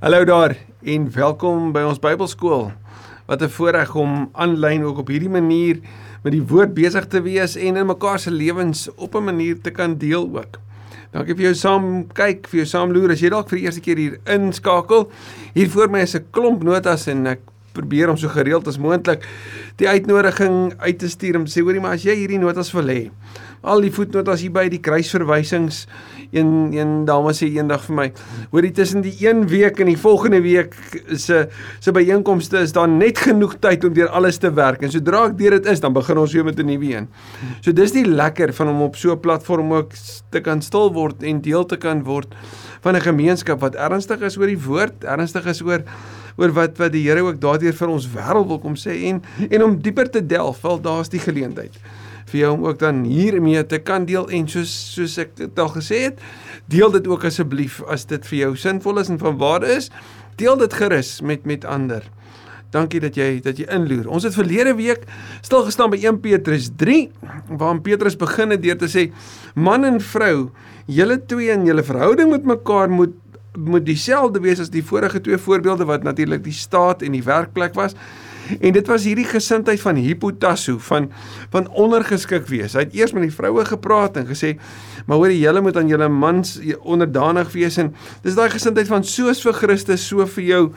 Hallo daar en welkom by ons Bybelskool. Wat 'n voorreg om aanlyn ook op hierdie manier met die woord besig te wees en in mekaar se lewens op 'n manier te kan deel ook. Dankie vir jou saam kyk, vir jou saam loer as jy dalk vir die eerste keer hier inskakel. Hier voor my is 'n klomp notas en ek probeer om so gereeld as moontlik die uitnodiging uit te stuur om te sê hoorie maar as jy hierdie notas wil hê al die voetnotas hier by die kruisverwysings. Een een dame sê eendag vir my hoorie tussen die een week en die volgende week se se byeenkomste is daar net genoeg tyd om deur alles te werk. En sodra ek deur dit is dan begin ons weer met 'n nuwe een. So dis die lekker van om op so 'n platform ook te kan stil word en deel te kan word van 'n gemeenskap wat ernstig is oor die woord, ernstig is oor oor wat wat die Here ook daardeur vir ons wêreld wil kom sê en en om dieper te delf, wel daar's die geleentheid vir jou om ook dan hiermee te kan deel en soos soos ek dit al gesê het, deel dit ook asseblief as dit vir jou sinvol is en van waarde is, deel dit gerus met met ander. Dankie dat jy dat jy inloer. Ons het verlede week stil gestaan by 1 Petrus 3 waar Petrus begin het deur te sê man en vrou, julle twee in julle verhouding met mekaar moet moet dieselfde wees as die vorige twee voorbeelde wat natuurlik die staat en die werkplek was. En dit was hierdie gesindheid van hipotasso van van ondergeskik wees. Hy het eers met die vroue gepraat en gesê, "Maar hoor, julle moet aan julle mans onderdanig wees." En dis daai gesindheid van soos vir Christus, so vir jou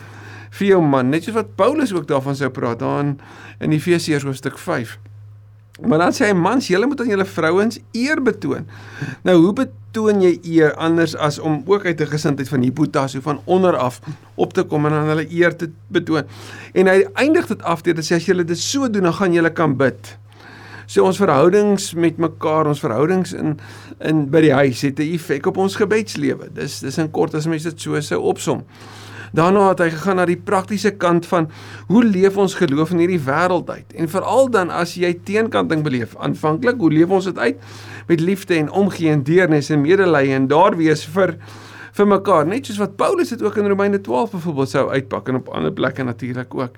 vir jou man. Net soos wat Paulus ook daarvan sou praat aan in Efesiërs hoofstuk 5. Maar dan sê hy mans, julle moet aan julle vrouens eer betoon. Nou hoe betoon jy eer anders as om ook uit 'n gesindheid van hipotasie van onder af op te kom en aan hulle eer te betoon. En hy eindig dit af deur te sê as julle dit so doen, dan gaan julle kan bid. So ons verhoudings met mekaar, ons verhoudings in in by die huis het 'n effek op ons gebedslewe. Dis dis in kort as mense dit so sou opsom. Daarna het hy gegaan na die praktiese kant van hoe leef ons geloof in hierdie wêreld uit? En veral dan as jy teenkanting beleef, aanvanklik, hoe leef ons dit uit met liefde en omgee en deernis en medelee en daar wees vir vir mekaar, net soos wat Paulus dit ook in Romeine 12 byvoorbeeld sou uitpak en op ander plekke natuurlik ook.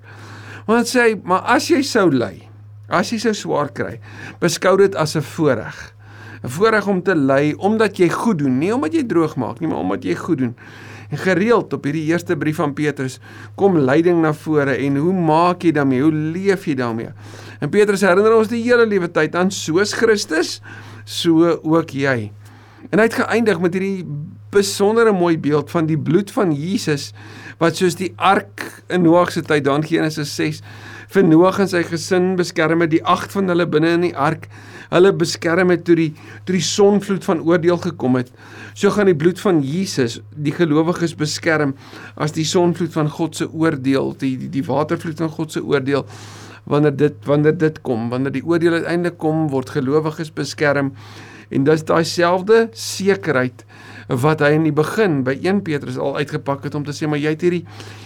Want sê hy, maar as jy sou ly, as jy sou swaar kry, beskou dit as 'n voorreg. 'n Voorreg om te ly omdat jy goed doen, nie omdat jy droog maak nie, maar omdat jy goed doen. En gereeld op hierdie eerste brief van Petrus kom lyding na vore en hoe maak jy daarmee? Hoe leef jy daarmee? En Petrus herinner ons die hele lewe tyd aan soos Christus, so ook jy. En hy het geëindig met hierdie besondere mooi beeld van die bloed van Jesus wat soos die ark in Noag se tyd dan Genesis 6 vir Noag en sy gesin beskerm het die agt van hulle binne in die ark. Hulle beskerm het toe die toe die sonvloed van oordeel gekom het. So gaan die bloed van Jesus die gelowiges beskerm as die sonvloed van God se oordeel die die, die watervloed van God se oordeel. Wanneer dit wanneer dit kom wanneer die oordeel uiteindelik kom word gelowiges beskerm. En dis daai selfde sekerheid wat hy in die begin by 1 Petrus al uitgepak het om te sê maar jy het hierdie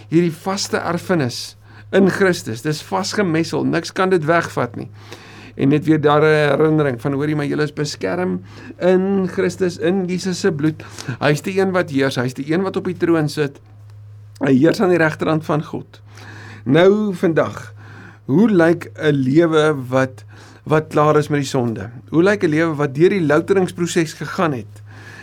hierdie vaste erfenis in Christus. Dis vasgemessel, niks kan dit wegvat nie. En net weer daar 'n herinnering van hoorie maar jy is beskerm in Christus in Jesus se bloed. Hy's die een wat heers, hy's die een wat op die troon sit. Hy heers aan die regterhand van God. Nou vandag, hoe lyk 'n lewe wat wat klaar is met die sonde? Hoe lyk 'n lewe wat deur die louteringsproses gegaan het?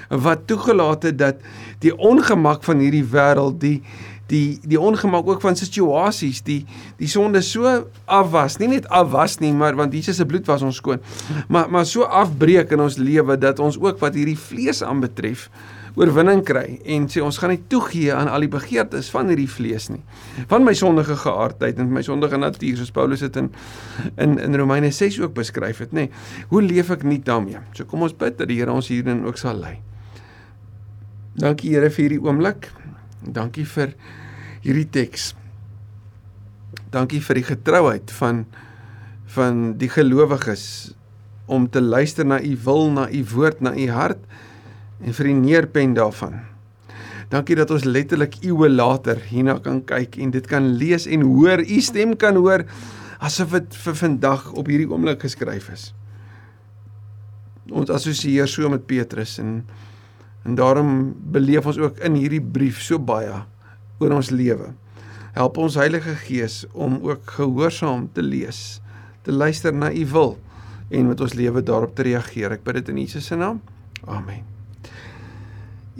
Wat toegelaat het dat die ongemak van hierdie wêreld, die die die ongemak ook van situasies die die sonde so af was nie net af was nie maar want Jesus se bloed was ons skoon maar maar so afbreek in ons lewe dat ons ook wat hierdie vlees aanbetref oorwinning kry en sê ons gaan nie toegee aan al die begeertes van hierdie vlees nie. Van my sondige geaardheid en my sondige natuur soos Paulus dit in in in Romeine 6 ook beskryf het nê. Hoe leef ek nie daarmee? So kom ons bid dat die Here ons hierin ook sal lei. Dankie Here vir hierdie oomblik. Dankie vir hierdie teks. Dankie vir die getrouheid van van die gelowiges om te luister na u wil, na u woord, na u hart en vir die neerpen daarvan. Dankie dat ons letterlik eeue later hierna kan kyk en dit kan lees en hoor, u stem kan hoor asof dit vir vandag op hierdie oomblik geskryf is. Ons assosieer so met Petrus en en daarom beleef ons ook in hierdie brief so baie oor ons lewe. Help ons Heilige Gees om ook gehoorsaam te lees, te luister na U wil en met ons lewe daarop te reageer. Ek bid dit in Jesus se naam. Amen.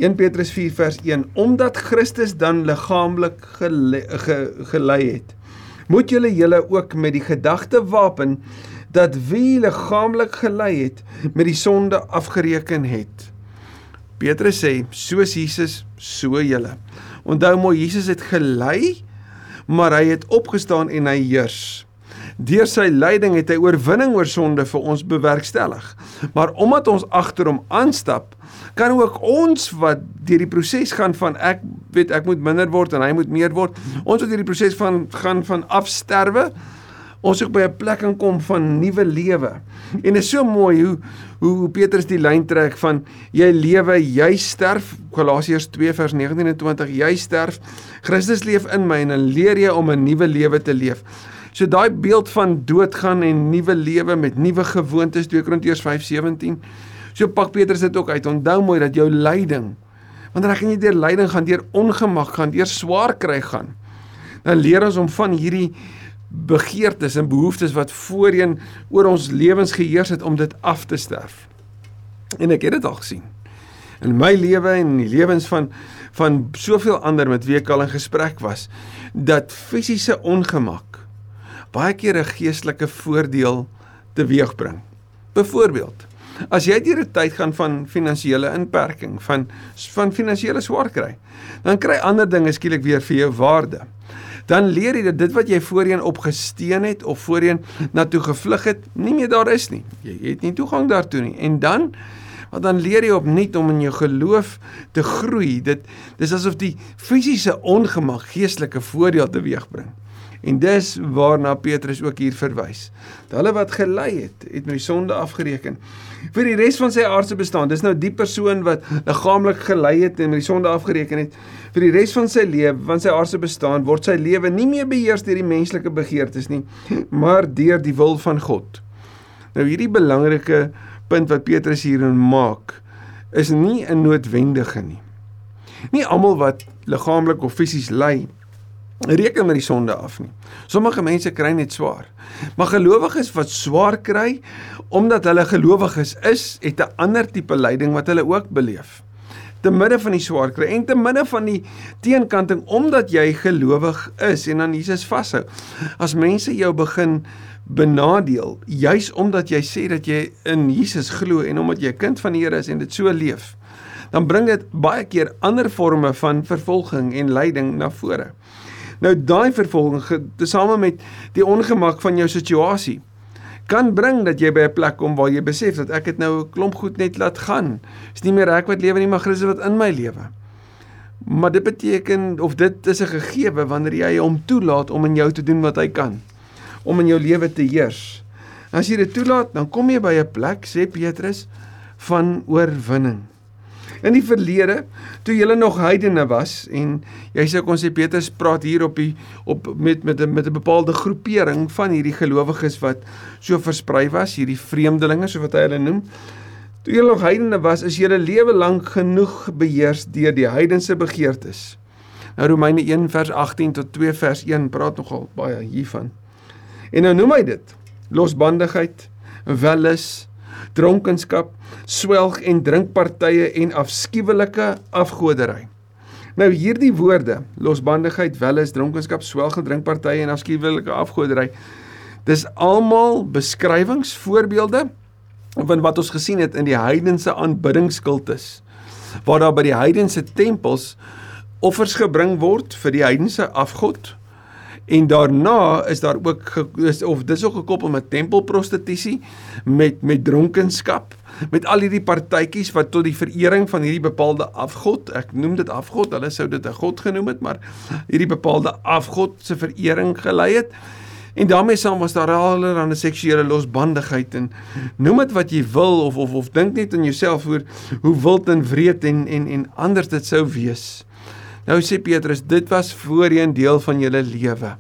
1 Petrus 4 vers 1 Omdat Christus dan liggaamlik gele, ge, gelei het moet julle julle ook met die gedagte wapen dat wie liggaamlik gelei het met die sonde afgereken het Petrus sê soos Jesus so julle onthou mooi Jesus het gelei maar hy het opgestaan en hy heers Deur sy lyding het hy oorwinning oor sonde vir ons bewerkstellig. Maar omdat ons agter hom aanstap, kan ook ons wat deur die proses gaan van ek weet ek moet minder word en hy moet meer word, ons wat deur die proses van gaan van afsterwe, ons ook by 'n plek kan kom van nuwe lewe. En is so mooi hoe hoe Petrus die lyn trek van jy lewe, jy sterf, Galasiërs 2 vers 19 en 20, jy sterf, Christus leef in my en dan leer jy om 'n nuwe lewe te leef. So daai beeld van doodgaan en nuwe lewe met nuwe gewoontes 2 Korintiërs 5:17. So pak Petrus dit ook uit. Onthou mooi dat jou lyding wanneer jy deur lyding gaan, deur ongemak gaan, deur swaar kry gaan. Dan leer ons om van hierdie begeertes en behoeftes wat voorheen oor ons lewens geheers het om dit af te sterf. En ek het dit al gesien. In my lewe en in die lewens van van soveel ander met wie ek al in gesprek was, dat fisiese ongemak baie keer 'n geestelike voordeel teweegbring. Byvoorbeeld, as jy deur 'n tyd gaan van finansiële inperking, van van finansiële swaar kry, dan kry ander dinge skielik weer vir jou waarde. Dan leer jy dat dit wat jy voorheen opgesteen het of voorheen na toe gevlug het, nie meer daar is nie. Jy het nie toegang daartoe nie. En dan wat dan leer jy opnuut om in jou geloof te groei. Dit dis asof die fisiese ongemak geestelike voordeel teweegbring. En dis waarna Petrus ook hier verwys. Hulle wat gelei het, het met die sonde afgereken. Vir die res van sy aardse bestaan, dis nou die persoon wat liggaamlik gelei het en met die sonde afgereken het. Vir die res van sy lewe, van sy aardse bestaan, word sy lewe nie meer beheers deur die menslike begeertes nie, maar deur die wil van God. Nou hierdie belangrike punt wat Petrus hierin maak, is nie 'n noodwendige nie. Nie almal wat liggaamlik of fisies ly reken met die sonde af nie. Sommige mense kry net swaar. Maar gelowiges wat swaar kry omdat hulle gelowiges is, het 'n ander tipe lyding wat hulle ook beleef. Te midde van die swaar kry en te midde van die teenkanting omdat jy gelowig is en aan Jesus vashou. As mense jou begin benadeel juis omdat jy sê dat jy in Jesus glo en omdat jy 'n kind van die Here is en dit so leef, dan bring dit baie keer ander forme van vervolging en lyding na vore. Nou daai vervolging tesame met die ongemak van jou situasie kan bring dat jy by 'n plek kom waar jy besef dat ek het nou 'n klomp goed net laat gaan. Dis nie meer ek wat lewe nie, maar Christus wat in my lewe. Maar dit beteken of dit is 'n gegewe wanneer jy hom toelaat om in jou te doen wat hy kan, om in jou lewe te heers. As jy dit toelaat, dan kom jy by 'n plek, sê Petrus, van oorwinning. In die verlede, toe julle nog heidene was en jy sê kon sê Petrus praat hier op die op met met 'n met 'n bepaalde groepering van hierdie gelowiges wat so versprei was, hierdie vreemdelinge so wat hy hulle noem. Toe julle nog heidene was, is julle lewe lank genoeg beheers deur die heidense begeertes. Nou Romeine 1 vers 18 tot 2 vers 1 praat nogal baie hiervan. En nou noem hy dit losbandigheid, welis, dronkenskap, swelg en drinkpartye en afskuwelike afgodery. Nou hierdie woorde, losbandigheid, welis, dronkenskap, swelg en drinkpartye en afskuwelike afgodery, dis almal beskrywings, voorbeelde van wat ons gesien het in die heidense aanbiddingskultus waar daar by die heidense tempels offers gebring word vir die heidense afgod En daarna is daar ook is, of dis ook gekoppel met tempelprostitusie, met met dronkenskap, met al hierdie partytjies wat tot die verering van hierdie bepaalde afgod, ek noem dit afgod, hulle sou dit 'n god genoem het, maar hierdie bepaalde afgod se verering gelei het. En daarmee saam was daar allerlei seksuele losbandigheid en noem dit wat jy wil of of of dink net aan jouself oor hoe wild en wreed en en en anders dit sou wees. Nou sê Petrus, dit was voorheen deel van julle lewe.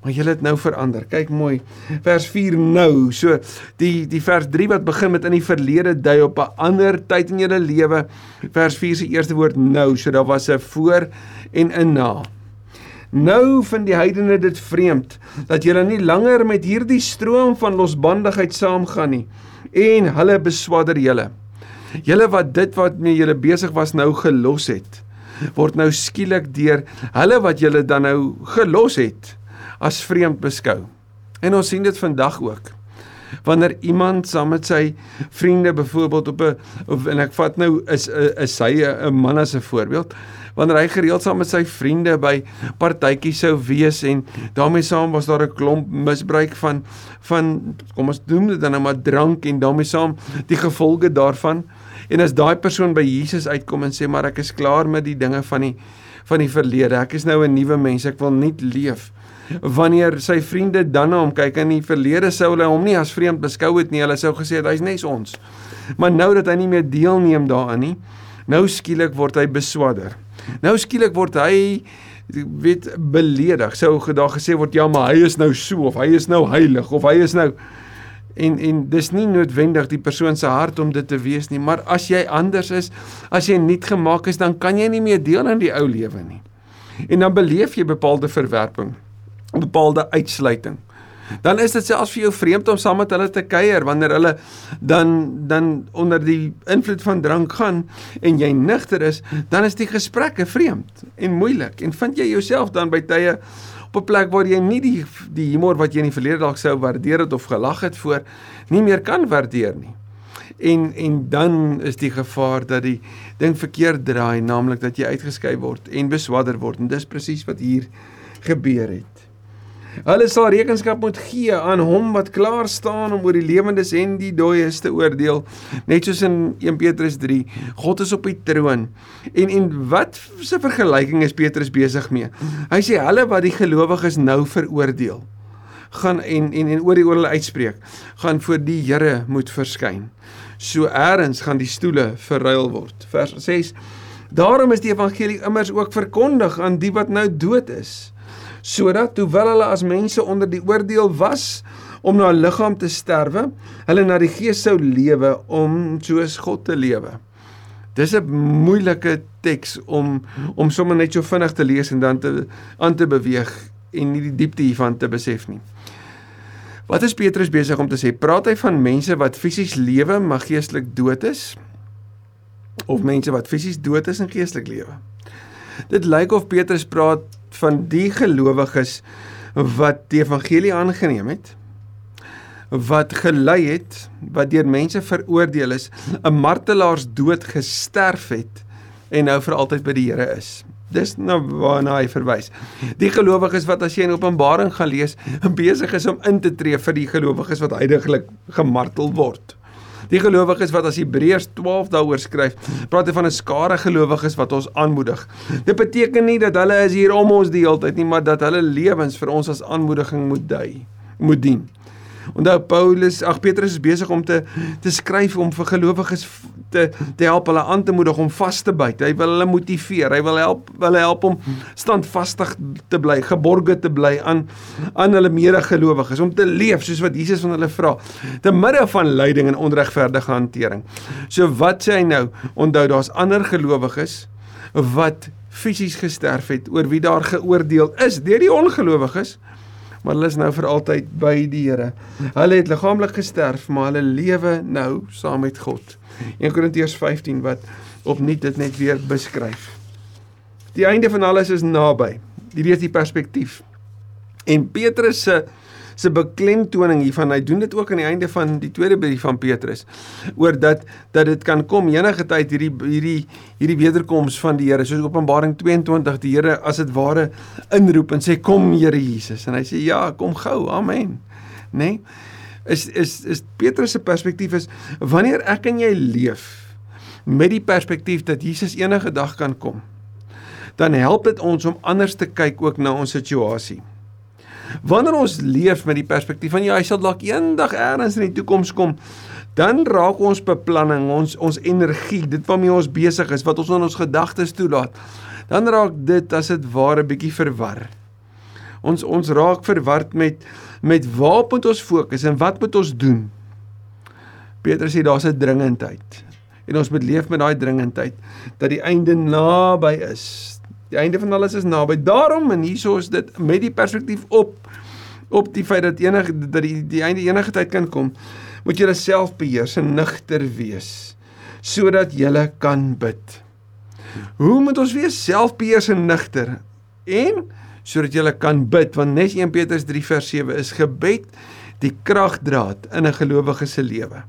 Maar julle het nou verander. Kyk mooi. Vers 4 nou. So die die vers 3 wat begin met in die verlede dui op 'n ander tyd in julle lewe. Vers 4 se eerste woord nou. So daar was 'n voor en 'n na. Nou vind die heidene dit vreemd dat julle nie langer met hierdie stroom van losbandigheid saamgaan nie en hulle beswadder julle. Julle wat dit wat mee julle besig was nou gelos het, word nou skielik deur hulle wat julle dan nou gelos het as vreemd beskou. En ons sien dit vandag ook. Wanneer iemand saam met sy vriende byvoorbeeld op 'n en ek vat nou is is hy 'n man as 'n voorbeeld wanneer hy gereeld saam met sy vriende by partytjies sou wees en daarmee saam was daar 'n klomp misbruik van van kom ons noem dit dan nou maar drank en daarmee saam die gevolge daarvan en as daai persoon by Jesus uitkom en sê maar ek is klaar met die dinge van die van die verlede ek is nou 'n nuwe mens ek wil net leef wanneer sy vriende dan na hom kyk in die verlede sou hulle hom nie as vreemd beskou het nie. Hulle sou gesê het hy's net ons. Maar nou dat hy nie meer deelneem daaraan nie, nou skielik word hy beswadder. Nou skielik word hy weet beledig. Sou gedag gesê word ja, maar hy is nou so of hy is nou heilig of hy is nou en en dis nie noodwendig die persoon se hart om dit te wees nie, maar as jy anders is, as jy nuut gemaak is, dan kan jy nie meer deel in die ou lewe nie. En dan beleef jy bepaalde verwerping bepaalde uitsluiting. Dan is dit selfs vir jou vreemd om saam met hulle te kuier wanneer hulle dan dan onder die invloed van drank gaan en jy nigter is, dan is die gesprekke vreemd en moeilik en vind jy jouself dan by tye op 'n plek waar jy nie die die humor wat jy in die verlede dalk sou waardeer het of gelag het voor nie meer kan waardeer nie. En en dan is die gevaar dat die ding verkeerd draai, naamlik dat jy uitgeskei word en beswadder word en dis presies wat hier gebeur het. Hulle sal rekenskap moet gee aan hom wat klaar staan om oor die lewendes en die dooies te oordeel, net soos in 1 Petrus 3. God is op die troon. En en wat se vergelyking is Petrus besig mee? Hy sê hulle wat die gelowiges nou veroordeel, gaan en en en oor die oor hulle uitspreek, gaan voor die Here moet verskyn. So eers gaan die stoele verruil word. Vers 6 Daarom is die evangelie immers ook verkondig aan die wat nou dood is sodat hoewel hulle as mense onder die oordeel was om na 'n liggaam te sterwe, hulle na die gees sou lewe om soos God te lewe. Dis 'n moeilike teks om om sommer net so vinnig te lees en dan te aan te beweeg en nie die diepte hiervan te besef nie. Wat is Petrus besig om te sê? Praat hy van mense wat fisies lewe maar geestelik dood is? Of mense wat fisies dood is en geestelik lewe? Dit lyk of Petrus praat van die gelowiges wat die evangelie aangeneem het wat gelei het wat deur mense veroordeel is 'n martelaars dood gesterf het en nou vir altyd by die Here is. Dis nou waarna hy verwys. Die gelowiges wat as jy in Openbaring gaan lees besig is om in te tree vir die gelowiges wat heidaglik gemartel word Die gelowiges wat as Hebreërs 12 daaroor skryf, praat hy van 'n skare gelowiges wat ons aanmoedig. Dit beteken nie dat hulle is hier om ons die hele tyd nie, maar dat hulle lewens vir ons as aanmoediging moet dui, moet dien. Onthou Paulus, ag Petrus is besig om te te skryf om vir gelowiges te te help hulle aan te moedig om vas te byt. Hy wil hulle motiveer. Hy wil help hulle help om standvastig te bly, geborge te bly aan aan hulle medegelowiges om te leef soos wat Jesus van hulle vra te midde van lyding en onregverdige hantering. So wat sê hy nou? Onthou daar's ander gelowiges wat fisies gesterf het oor wie daar geoordeel is deur die ongelowiges maar hulle is nou vir altyd by die Here. Hulle het liggaamlik gesterf, maar hulle lewe nou saam met God. 1 Korintiërs 15 wat opnuut dit net weer beskryf. Die einde van alles is naby. Jy weet die perspektief. En Petrus se se beklemtoning hiervan. Hy doen dit ook aan die einde van die tweede brief van Petrus oor dat dat dit kan kom enige tyd hierdie hierdie hierdie wederkoms van die Here. Soos Openbaring 22 die Here as dit ware inroep en sê kom Here Jesus en hy sê ja, kom gou. Amen. Nê? Nee? Is is is Petrus se perspektief is wanneer ek en jy leef met die perspektief dat Jesus enige dag kan kom dan help dit ons om anders te kyk ook na ons situasie. Wanneer ons leef met die perspektief van ja, hy sal dalk eendag eers in die toekoms kom, dan raak ons beplanning, ons ons energie, dit waarmee ons besig is, wat ons in ons gedagtes toelaat, dan raak dit as dit ware bietjie verwar. Ons ons raak verward met met waar moet ons fokus en wat moet ons doen? Petrus sê daar's 'n dringendheid. En ons moet leef met daai dringendheid dat die einde naby is. Die einde van alles is naby. Daarom en hieso is dit met die perspektief op op die feit dat enige dat die die einde enige tyd kan kom, moet jy jouself beheers en nigter wees sodat jy kan bid. Hoe moet ons wees selfbeheers en nigter en sodat jy kan bid want nes 1 Petrus 3 vers 7 is gebed die kragdraad in 'n gelowige se lewe.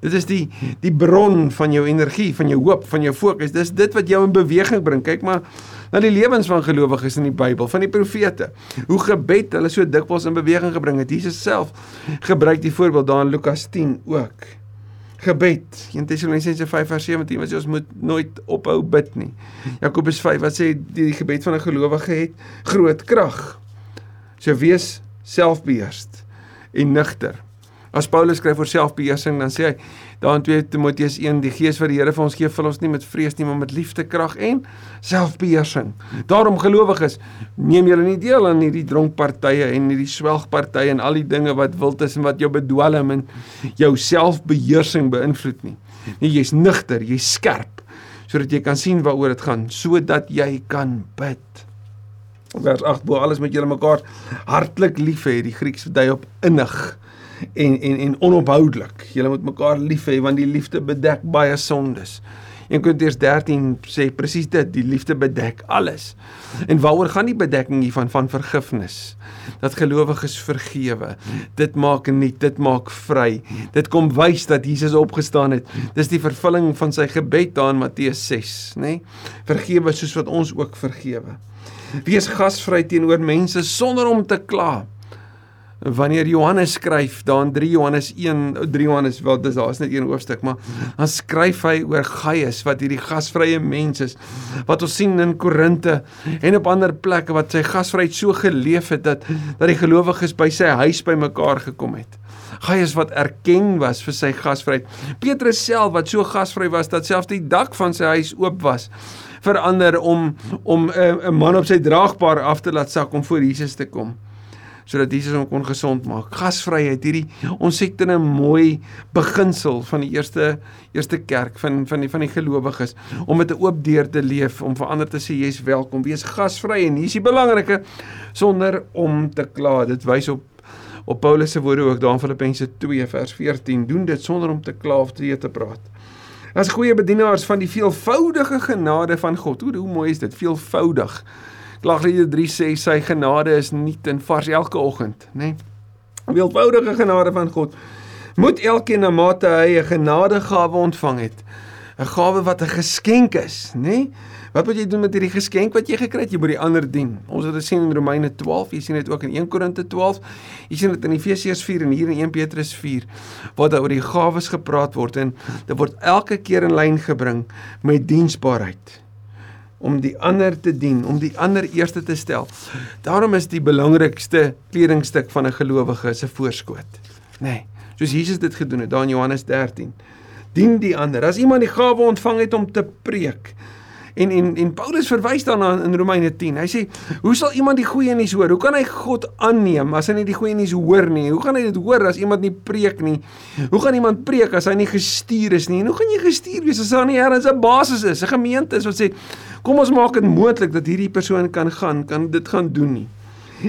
Dit is die die bron van jou energie, van jou hoop, van jou fokus. Dis dit wat jou in beweging bring. Kyk maar na die lewens van gelowiges in die Bybel, van die profete. Hoe gebed hulle so dikwels in beweging gebring het. Jesus self gebruik die voorbeeld daar in Lukas 10 ook. Gebed. 1 Tessalonisense 5:17 wat jy ons moet nooit ophou bid nie. Jakobus 5 wat sê die, die gebed van 'n gelowige het groot krag. So wees selfbeheerst en nigter. As Paulus skryf oor selfbeheersing, dan sê hy daar in 2 Timoteus 1, die Gees wat die Here vir ons gee, vul ons nie met vrees nie, maar met liefde, krag en selfbeheersing. Daarom gelowiges, neem julle nie deel aan hierdie dronkpartye en hierdie swelgpartye en al die dinge wat wild is en wat jou bedwelm en jou selfbeheersing beïnvloed nie. Nee, jy's nigter, jy's skerp sodat jy kan sien waaroor dit gaan, sodat jy kan bid. Vers 8 bo alles met julle mekaar hartlik lief hê, die Grieks dui op innig en en en onophoudelik. Julle moet mekaar lief hê want die liefde bedek baie sondes. 1 Korintiërs 13 sê presies dit, die liefde bedek alles. En waaroor gaan die bedekking hiervan van vergifnis? Dat gelowiges vergewe. Dit maak nuut, dit maak vry. Dit kom wys dat Jesus opgestaan het. Dis die vervulling van sy gebed daar in Matteus 6, nê? Nee? Vergewe soos wat ons ook vergewe. Wees gasvry teenoor mense sonder om te kla wanneer Johannes skryf daar in 3 Johannes 1 3 Johannes wel dis daar's net een hoofstuk maar dan skryf hy oor Gaius wat hierdie gasvrye mens is wat ons sien in Korinte en op ander plekke wat sy gasvryheid so geleef het dat dat die gelowiges by sy huis bymekaar gekom het. Gaius wat erken was vir sy gasvryheid. Petrus self wat so gasvry was dat selfs die dak van sy huis oop was verander om om eh, 'n uh, man op sy draagbaar af te laat sak om voor Jesus te kom sodat Jesus hom kon gesond maak. Gasvryheid, hierdie ontsettende mooi beginsel van die eerste eerste kerk van van die van die gelowiges om met 'n oop deur te leef, om vir ander te sê jy's welkom, wees gasvry en hier is die belangrike sonder om te kla. Dit wys op op Paulus se woorde ook daar in Filippense 2 vers 14. Doen dit sonder om te kla of te te praat. As goeie bedienaars van die veelvoudige genade van God. Hoe hoe mooi is dit? Veelvoudig. Klaaglied 3 sê sy genade is nuut en vars elke oggend, nê? Nee? Wildvoudige genade van God. Moet elkeen na mate hy 'n genadegawe ontvang het, 'n gawe wat 'n geskenk is, nê? Nee? Wat moet jy doen met hierdie geskenk wat jy gekry het? Jy moet die ander dien. Ons het dit sien in Romeine 12, jy sien dit ook in 1 Korinte 12. Jy sien dit in Efesiërs 4 en hier in 1 Petrus 4 waar daar oor die gawes gepraat word en dit word elke keer in lyn gebring met diensbaarheid om die ander te dien, om die ander eerste te stel. Daarom is die belangrikste kledingstuk van 'n gelowige se voorskoot. Nê. Nee, soos Jesus dit gedoen het daar in Johannes 13. Dien die ander. As iemand die gawe ontvang het om te preek, En en en Paulus verwys daarna in Romeine 10. Hy sê, "Hoe sal iemand die goeie nuus hoor? Hoe kan hy God aanneem as hy nie die goeie nuus hoor nie? Hoe gaan hy dit hoor as iemand nie preek nie? Hoe gaan iemand preek as hy nie gestuur is nie? En hoe gaan jy gestuur wees as daar nie ergens 'n basis is, 'n gemeente is wat sê, "Kom ons maak dit moontlik dat hierdie persoon kan gaan, kan dit gaan doen nie."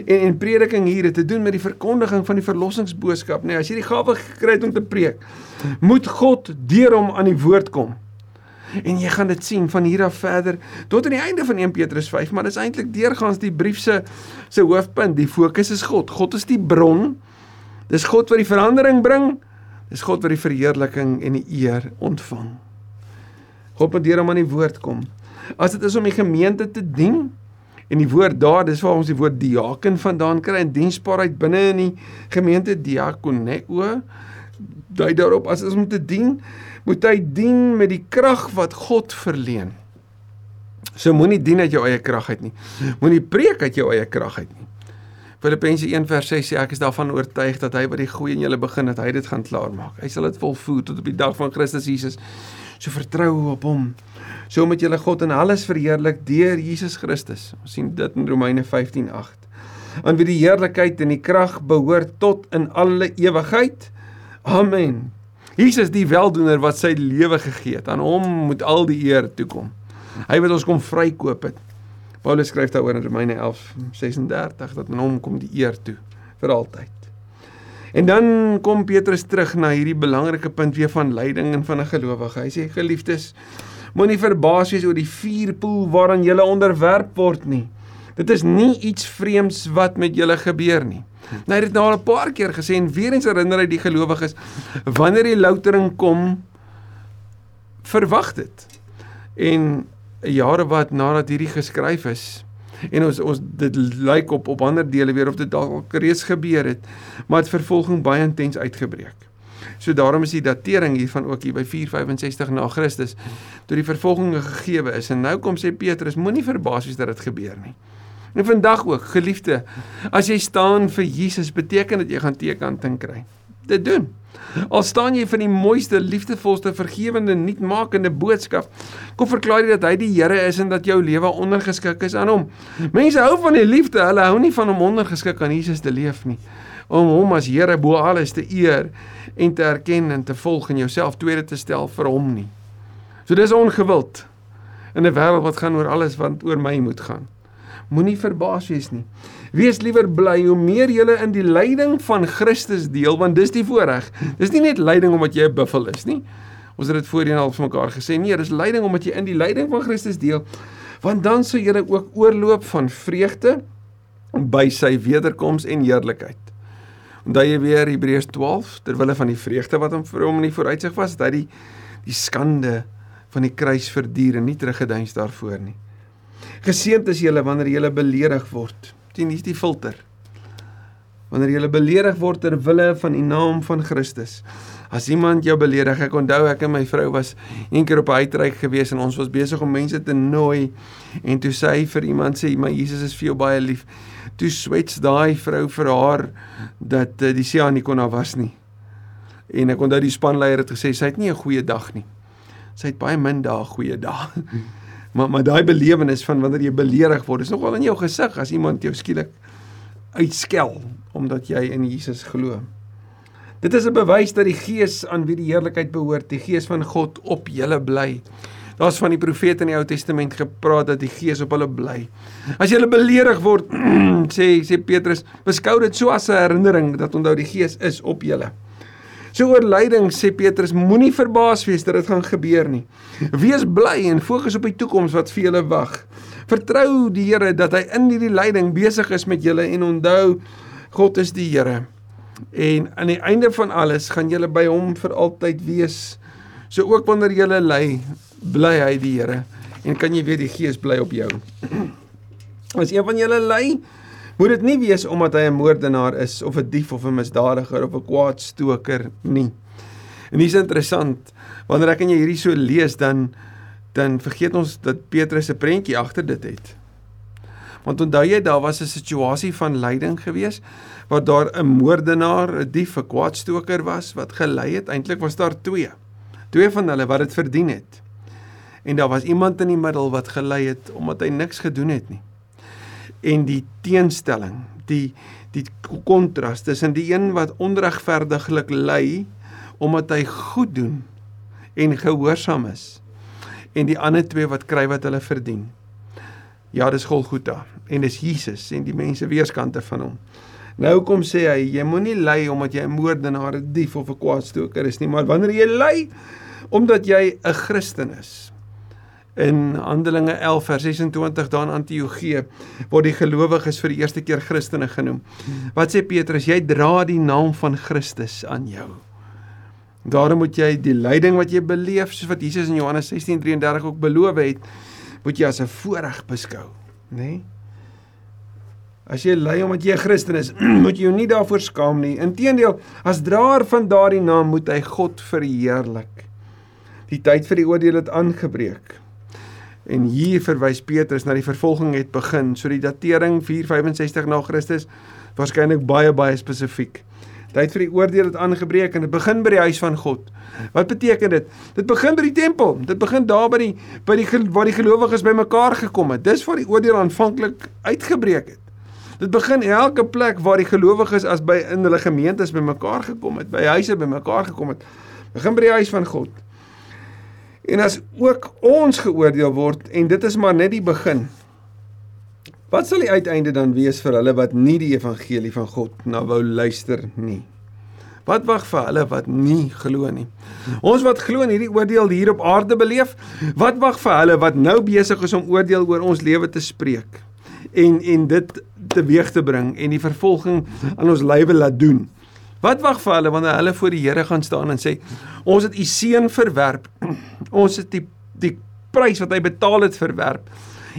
En en prediking hier het te doen met die verkondiging van die verlossingsboodskap, nê? Nee, as jy die gawe gekry het om te preek, moet God deur hom aan die woord kom. En jy gaan dit sien van hier af verder tot aan die einde van 1 Petrus 5, maar dit is eintlik deurgaans die brief se se hoofpunt. Die fokus is God. God is die bron. Dis God wat die verandering bring. Dis God wat die verheerliking en die eer ontvang. God moet deur hom aan die woord kom. As dit is om die gemeente te dien en die woord daar, dis waar ons die woord diaken vandaan kry en diensbaarheid binne in die gemeente diakoneo dui daarop as ons om te dien moet hy dien met die krag wat God verleen. So moenie dien uit jou eie krag uit nie. Moenie preek uit jou eie krag uit nie. Filippense 1:6 sê ek is daarvan oortuig dat hy wat die goeie in julle begin het, hy dit gaan klaarmaak. Hy sal dit volvoer tot op die dag van Christus Jesus. So vertrou op hom. So moet julle God in alles verheerlik deur Jesus Christus. Ons sien dit in Romeine 15:8. Aan wie die heerlikheid en die krag behoort tot in alle ewigheid. Amen. Jesus die weldoener wat sy lewe gegee het, aan hom moet al die eer toe kom. Hy wat ons kom vrykoop het. Paulus skryf daaroor in Romeine 11:36 dat aan hom kom die eer toe vir altyd. En dan kom Petrus terug na hierdie belangrike punt weer van lyding en van 'n gelowige. Hy sê geliefdes, moenie verbaas wees oor die vuurpoel waaraan julle onderwerp word nie. Dit is nie iets vreemds wat met julle gebeur nie. Nou het dit nou al 'n paar keer gesê en weer eens herinner hy die gelowiges wanneer die loutering kom verwag dit. En jare wat nadat hierdie geskryf is en ons ons dit lyk op op ander dele weer of dit dalk reeds gebeur het, maar dit vervolging baie intens uitgebreek. So daarom is die datering hiervan ook hier by 465 na Christus toe die vervolging gegee is en nou kom sê Petrus moenie verbaas wees dat dit gebeur nie. En vandag ook, geliefde, as jy staan vir Jesus, beteken dit jy gaan teekanting kry. Dit doen. Al staan jy vir die mooiste, liefdevolste, vergewende, nuutmakende boodskap, kom verklaar jy dat hy die Here is en dat jou lewe ondergeskik is aan hom. Mense hou van die liefde, hulle hou nie van om ondergeskik aan Jesus te leef nie. Om hom as Here bo alles te eer en te erken en te volg en jouself tweede te stel vir hom nie. So dis ongewild in 'n wêreld wat gaan oor alles wat oor my moet gaan. Moenie verbaas wees nie. Wees liewer bly hoe meer jy in die lyding van Christus deel, want dis die voorreg. Dis nie net lyding omdat jy 'n buffel is nie. Ons het dit voorheen al vir mekaar gesê. Nee, dis lyding omdat jy in die lyding van Christus deel, want dan sou jy ook oorloop van vreugde by sy wederkoms en heerlikheid. Onthou jy weer Hebreërs 12 terwyl van die vreugde wat hom vir hom in die vooruitsig was, dat hy die die skande van die kruis verduur en nie teruggeduins daarvoor nie. Geseënd is julle wanneer julle beledig word. Sien, hier's die filter. Wanneer julle beledig word ter wille van die naam van Christus. As iemand jou beledig, ek onthou ek en my vrou was een keer op 'n uitreik gewees en ons was besig om mense te nooi en toe sê hy vir iemand sê, "Maar Jesus is vir jou baie lief." Toe swets daai vrou vir haar dat uh, die Sia nie kon daar was nie. En ek onthou die spanleier het gesê sy het nie 'n goeie dag nie. Sy het baie min dae goeie dae. Maar maar daai belewenis van wanneer jy beledig word, is nogal in jou gesig as iemand jou skielik uitskel omdat jy in Jesus glo. Dit is 'n bewys dat die Gees aan wie die heerlikheid behoort, die Gees van God op julle bly. Daar's van die profete in die Ou Testament gepraat dat die Gees op hulle bly. As jy beledig word, sê sê Petrus, beskou dit so as 'n herinnering dat onthou die Gees is op julle. So oor lyding sê Petrus, moenie verbaas wees dat dit gaan gebeur nie. Wees bly en fokus op die toekoms wat vir julle wag. Vertrou die Here dat hy in hierdie lyding besig is met julle en onthou God is die Here. En aan die einde van alles gaan julle by hom vir altyd wees. So ook wanneer jy ly, bly hy die Here en kan jy weet die Gees bly op jou. As een van julle ly, Moet dit nie wees omdat hy 'n moordenaar is of 'n dief of 'n misdadiger of 'n kwaadstoker nie. En dis interessant, wanneer ek en jy hierdie so lees dan dan vergeet ons dat Petrus 'n prentjie agter dit het. Want onthou jy daar was 'n situasie van lyding gewees waar daar 'n moordenaar, 'n dief, 'n kwaadstoker was wat gelei het. Eintlik was daar twee. Twee van hulle wat dit verdien het. En daar was iemand in die middel wat gelei het omdat hy niks gedoen het nie en die teenstelling, die die kontras tussen die een wat onregverdiglik ly omdat hy goed doen en gehoorsaam is en die ander twee wat kry wat hulle verdien. Ja, dis Golgotha en dis Jesus en die mense weerskante van hom. Nou kom sê hy, jy moenie ly omdat jy 'n moordenaar, 'n dief of 'n kwaadstoker is nie, maar wanneer jy ly omdat jy 'n Christen is, in Handelinge 11 vers 26 daar in Antiochië word die gelowiges vir die eerste keer Christene genoem. Wat sê Petrus? Jy dra die naam van Christus aan jou. Daarom moet jy die lyding wat jy beleef soos wat Jesus in Johannes 16:33 ook beloof het, moet jy as 'n voorreg beskou, nê? Nee? As jy ly omdat jy 'n Christen is, moet jy jou nie daarvoor skaam nie. Inteendeel, as draer van daardie naam moet hy God verheerlik. Die tyd vir die oordeel het aangebreek. En hier verwys Petrus na die vervolging het begin. So die datering 465 na Christus waarskynlik baie baie spesifiek. Tyd vir die oordeel het aangebreek en dit begin by die huis van God. Wat beteken dit? Dit begin by die tempel. Dit begin daar by die by die waar die gelowiges bymekaar gekom het. Dis waar die oordeel aanvanklik uitgebreek het. Dit begin elke plek waar die gelowiges as by in hulle gemeentes bymekaar gekom het, by huise bymekaar gekom het. Begin by die huis van God. En as ook ons geoordeel word en dit is maar net die begin. Wat sal die uiteinde dan wees vir hulle wat nie die evangelie van God na wou luister nie? Wat wag vir hulle wat nie glo nie? Ons wat glo in hierdie oordeel hier op aarde beleef, wat wag vir hulle wat nou besig is om oordeel oor ons lewe te spreek en en dit teweeg te bring en die vervolging aan ons lywe laat doen? Wat wag vir hulle wanneer hulle voor die Here gaan staan en sê ons het u seun verwerp. Ons het die die prys wat hy betaal het verwerp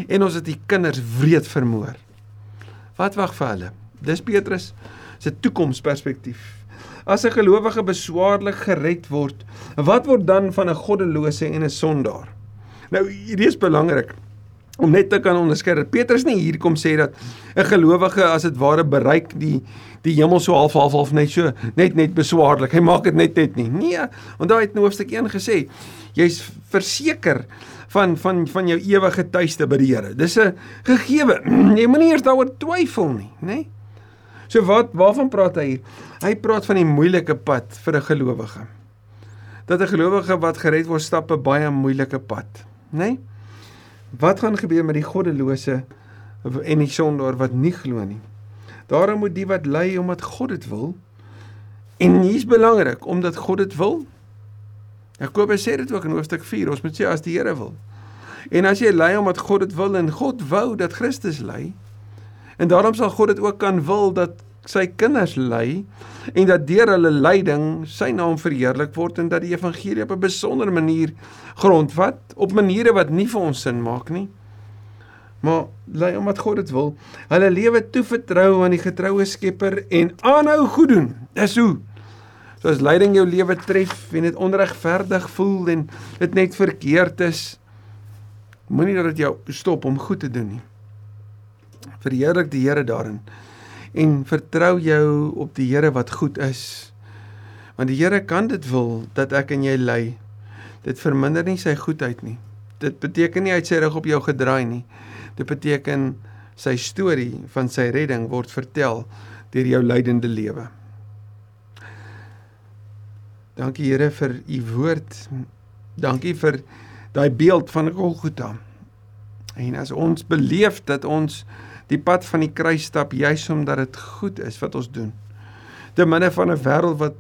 en ons het die kinders wreed vermoor. Wat wag vir hulle? Dis Petrus se toekomsperspektief. As 'n gelowige beswaarlik gered word, wat word dan van 'n goddelose en 'n sondaar? Nou, hierdie is belangrik om net te kan onderskei dat Petrus nie hier kom sê dat 'n gelowige as dit ware bereik die die hemel so half half half net so net net beswaarlik. Hy maak dit net net nie. Nee, want daai het in hoofstuk 1 gesê, jy's verseker van van van jou ewige tuiste by die Here. Dis 'n gegewe. Jy moenie eers daaroor twyfel nie, nê? Nee? So wat waarvan praat hy hier? Hy praat van die moeilike pad vir 'n gelowige. Dat 'n gelowige wat gered word stap 'n baie moeilike pad, nê? Nee? Wat gaan gebeur met die goddelose en die sondaar wat nie glo nie? Daarom moet die wat ly omdat God dit wil en hier's belangrik omdat God dit wil. Jakobus sê dit ook in hoofstuk 4, ons moet sê as die Here wil. En as jy ly omdat God dit wil en God wou dat Christus ly, en daarom sal God dit ook kan wil dat sy kinders ly en dat deur hulle lyding sy naam verheerlik word en dat die evangelie op 'n besondere manier grondvat op maniere wat nie vir ons sin maak nie. Maar ly omdat God dit wil, hulle lewe toevertrou aan die getroue Skepper en aanhou goed doen. Dis hoe. So as lyding jou lewe tref en dit onregverdig voel en dit net verkeerd is, moenie dat dit jou stop om goed te doen nie. Verheerlik die Here daarin en vertrou jou op die Here wat goed is. Want die Here kan dit wil dat ek en jy ly. Dit verminder nie sy goedheid nie. Dit beteken nie hy sy rug op jou gedraai nie. Dit beteken sy storie van sy redding word vertel deur jou lydende lewe. Dankie Here vir u woord. Dankie vir daai beeld van Golgotha. En as ons beleef dat ons die pad van die kruis stap juis omdat dit goed is wat ons doen. Te midde van 'n wêreld wat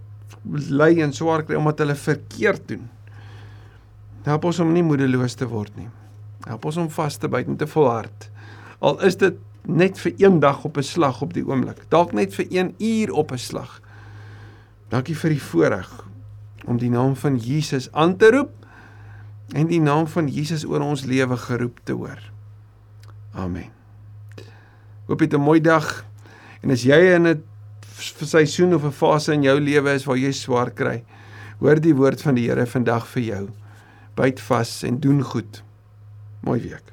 ly en swaar kry omdat hulle verkeerd doen. Help ons om nie moedeloos te word nie. Help ons om vas te byt en te volhard. Al is dit net vir een dag op 'n slag op die oomblik. Dalk net vir 1 uur op 'n slag. Dankie vir die voorreg om die naam van Jesus aan te roep en die naam van Jesus oor ons lewe geroep te hoor. Amen. Hoop jy 'n mooi dag. En as jy in 'n seisoen of 'n fase in jou lewe is waar jy swaar kry, hoor die woord van die Here vandag vir jou. Byt vas en doen goed. Mooi week.